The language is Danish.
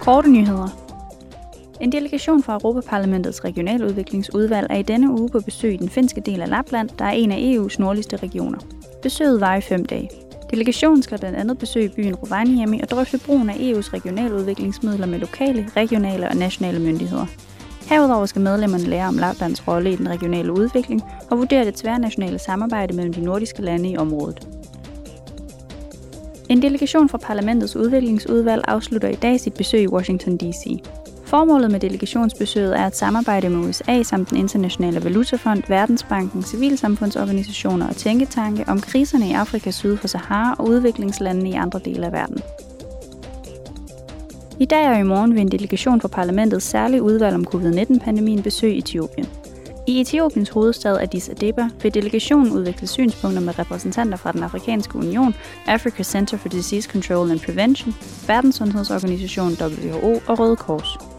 Korte nyheder. En delegation fra Europaparlamentets regionaludviklingsudvalg er i denne uge på besøg i den finske del af Lapland, der er en af EU's nordligste regioner. Besøget var i fem dage. Delegationen skal blandt andet besøge byen Rovaniemi og drøfte brugen af EU's regionaludviklingsmidler med lokale, regionale og nationale myndigheder. Herudover skal medlemmerne lære om Laplands rolle i den regionale udvikling og vurdere det tværnationale samarbejde mellem de nordiske lande i området. En delegation fra parlamentets udviklingsudvalg afslutter i dag sit besøg i Washington D.C. Formålet med delegationsbesøget er at samarbejde med USA samt den internationale valutafond, Verdensbanken, civilsamfundsorganisationer og tænketanke om kriserne i Afrika syd for Sahara og udviklingslandene i andre dele af verden. I dag og i morgen vil en delegation fra parlamentets særlige udvalg om covid-19-pandemien besøge Etiopien. I Etiopiens hovedstad Addis Abeba vil delegationen udvikle synspunkter med repræsentanter fra den afrikanske union, Africa Center for Disease Control and Prevention, Verdenssundhedsorganisationen WHO og Røde Kors.